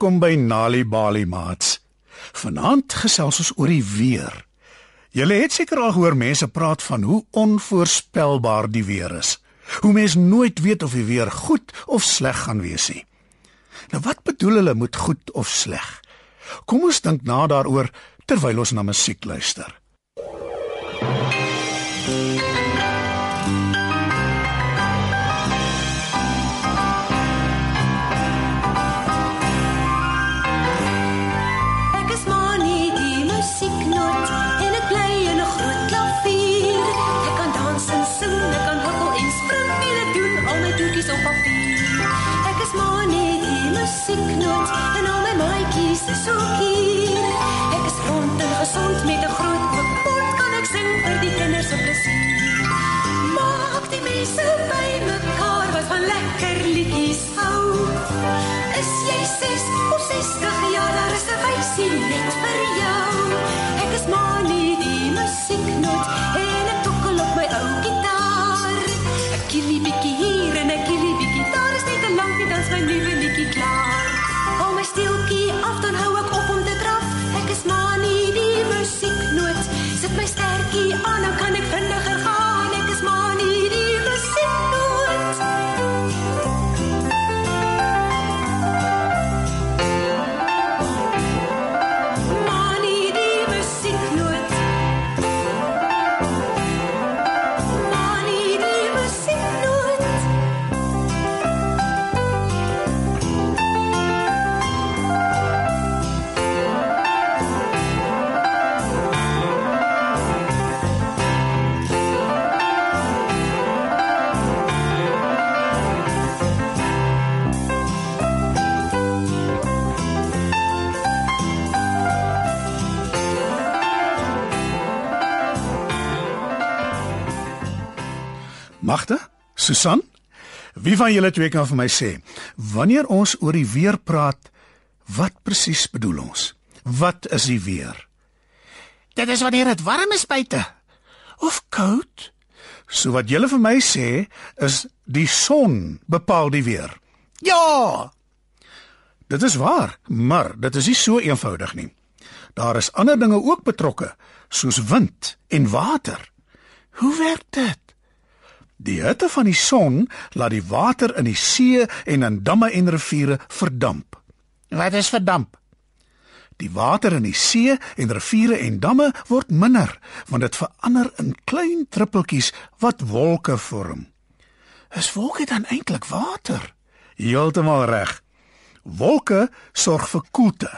Welkom by Nali Bali Mats. Vanaand gesels ons oor die weer. Julle het seker al gehoor mense praat van hoe onvoorspelbaar die weer is. Hoe mens nooit weet of die weer goed of sleg gaan wees nie. Nou wat bedoel hulle met goed of sleg? Kom ons dink na daaroor terwyl ons na musiek luister. Ek musieknoot en al my maatjies is ook hier. Ek is rond en gesond met 'n groot mond kan ek sing vir die kinders se plesier. Maak die mense by mekaar wat van lekker liedjies hou. Is jy 6 of 60 jaar, daar is 'n wysie net vir jou. Ek is maar nie die musieknoot en Magde? Susan? Wie van julle twee kan vir my sê, wanneer ons oor die weer praat, wat presies bedoel ons? Wat is die weer? Dit is wanneer dit warm is buite. Of koud? So wat julle vir my sê, is die son bepaal die weer. Ja, Dit is waar, maar dit is nie so eenvoudig nie. Daar is ander dinge ook betrokke, soos wind en water. Hoe werk dit? Die hitte van die son laat die water in die see en in damme en riviere verdamp. wat is verdamp? Die water in die see en riviere en damme word minder want dit verander in klein druppeltjies wat wolke vorm. Is wolke dan eintlik water? Heeltemal reg. Wolke sorg vir koelte.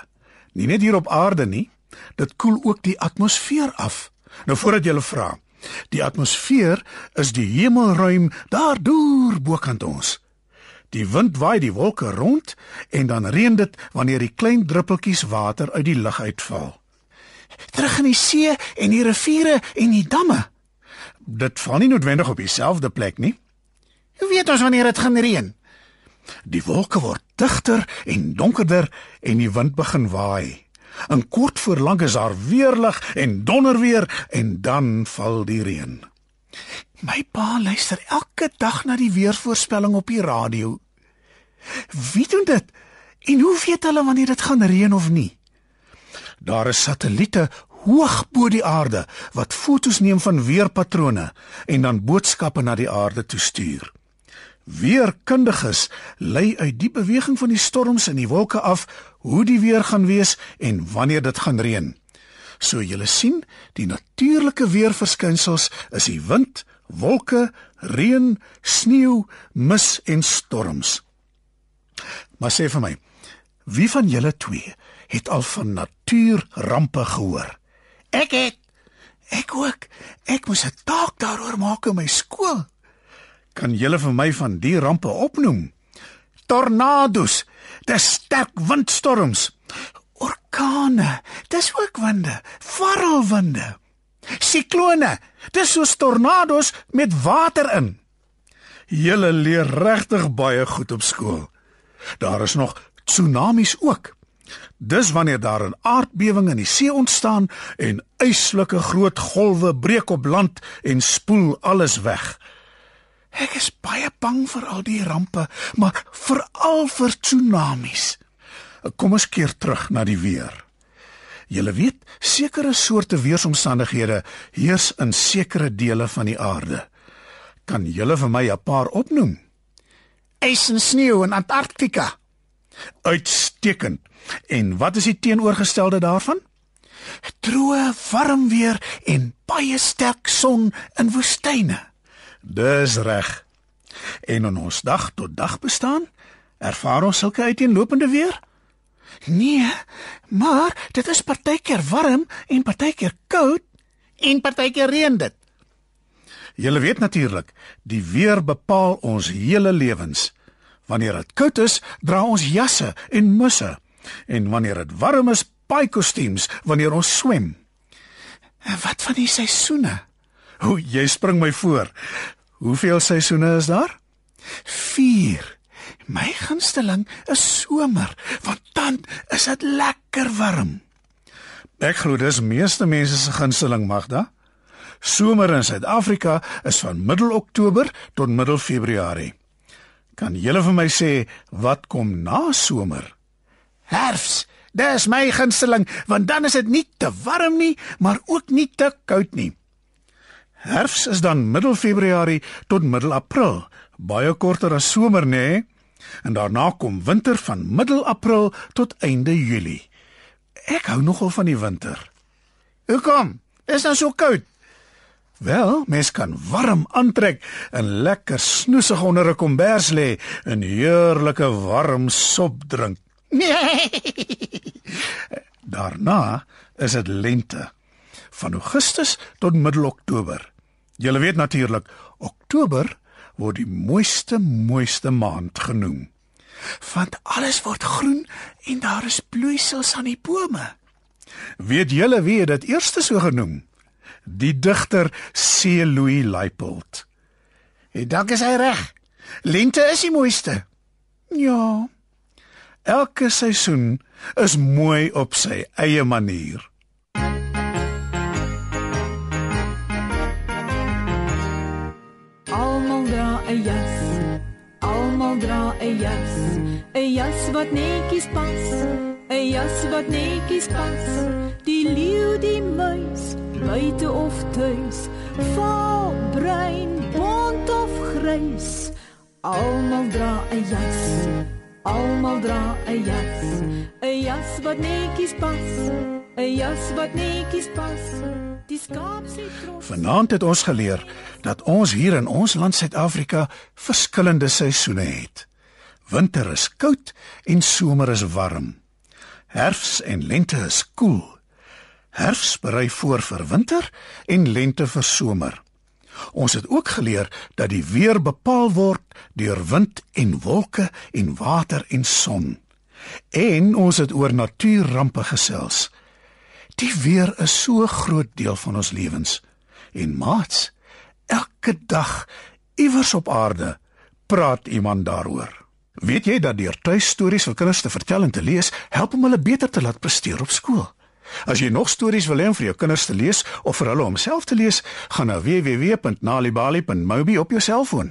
Nie net hier op aarde nie, dit koel ook die atmosfeer af. Nou voordat jy vra, die atmosfeer is die hemelruim daar deur bokant ons. Die wind waai die wolke rond en dan reën dit wanneer die klein druppeltjies water uit die lug uitval. Terug in die see en die riviere en die damme. Dit val nie noodwendig op dieselfde plek nie. Hoe weet ons wanneer dit gaan reën? Die wolke word digter en donkerder en die wind begin waai. En kort voor lank is daar weerlig en donderweer en dan val die reën. My pa luister elke dag na die weervoorspelling op die radio. Wie doen dit? En hoe weet hulle wanneer dit gaan reën of nie? Daar is satelliete hoog bo die aarde wat fotos neem van weerpatrone en dan boodskappe na die aarde toe stuur. Weerkundiges lei uit die beweging van die storms en die wolke af hoe die weer gaan wees en wanneer dit gaan reën. So julle sien, die natuurlike weerverskynsels is die wind, wolke, reën, sneeu, mis en storms. Maar sê vir my, wie van julle twee het al van natuurrampe gehoor? Ek het Ek ook. Ek moes 'n taak daaroor maak in my skool. Kan julle vir my van die rampe opnoem? Tornado's, dis sterk windstorms, orkane, dis ook winde, varrelwinde. Siklone, dis soos tornado's met water in. Julle leer regtig baie goed op skool. Daar is nog tsunamies ook. Dis wanneer daar 'n aardbewing in die see ontstaan en yslike groot golwe breek op land en spoel alles weg. Ek is baie bang vir al die rampe, maar veral vir tsunamies. Kom ons keer terug na die weer. Julle weet, sekere soorte weeromstandighede heers in sekere dele van die aarde. Kan julle vir my 'n paar opnoem? Ys en sneeu in Antarktika. Uitstekend. En wat is die teenoorgestelde daarvan? Droë, warm weer en baie sterk son in woestyne. Dis reg. En in ons dag tot dag bestaan, ervaar ons sulke uiteenlopende weer? Nee, maar dit is partykeer warm en partykeer koud en partykeer reën dit. Julle weet natuurlik, die weer bepaal ons hele lewens. Wanneer dit koud is, dra ons jasse en musse. En wanneer dit warm is, paai kostuums wanneer ons swem. En wat van die seisoene? O, jy spring my voor. Hoeveel seisoene is daar? 4. My gunsteling is somer, want dan is dit lekker warm. Ek glo dis meeste mense se gunsteling, Magda. Somer in Suid-Afrika is van middel Oktober tot middel Februarie. Kan jy vir my sê wat kom na somer? Herfs. Dis my gunsteling, want dan is dit nie te warm nie, maar ook nie te koud nie. Herfs is dan middel Februarie tot middel April, baie korter as somer, nê? Nee? En daarna kom winter van middel April tot einde Julie. Ek hou nogal van die winter. Hoekom? Is dan so koud? Wel, mens kan warm aantrek en lekker snoesig onder 'n kombers lê en heerlike warm sop drink. Nee. Daarna is dit lente van Augustus tot middel Oktober. Jy weet natuurlik, Oktober word die mooiste mooiste maand genoem. Want alles word groen en daar is bloeisels aan die bome. Weet julle wie dit eerste so genoem? Die digter C. Louis Leipold. En dalk is hy reg. Lente is die mooiste. Ja. Elke seisoen is mooi op sy eie manier. 'n jas. Almal dra 'n jas. 'n Jas wat netjies pas. 'n Jas wat netjies pas. Die leeu, die muis, buite of tuis. Vaal, bruin, bont of grys. Almal dra 'n jas. Almal dra 'n jas. 'n Jas wat netjies pas. 'n Jas wat netjies pas. Die skaap se trots. Vanaand het ons geleer dat ons hier in ons land Suid-Afrika verskillende seisoene het. Winter is koud en somer is warm. Herfs en lente is koel. Herfs berei voor vir winter en lente vir somer. Ons het ook geleer dat die weer bepaal word deur wind en wolke en water en son. En ons het oor natuurrampe gesels. Die weer is so groot deel van ons lewens. En maats, elke dag iewers op aarde praat iemand daaroor. Weet jy dat deur tuistories vir kinders te vertel en te lees, help om hulle beter te laat presteer op skool? As jy nog stories wil hê om vir jou kinders te lees of vir hulle om self te lees, gaan na www.nalibali.mobi op jou selfoon.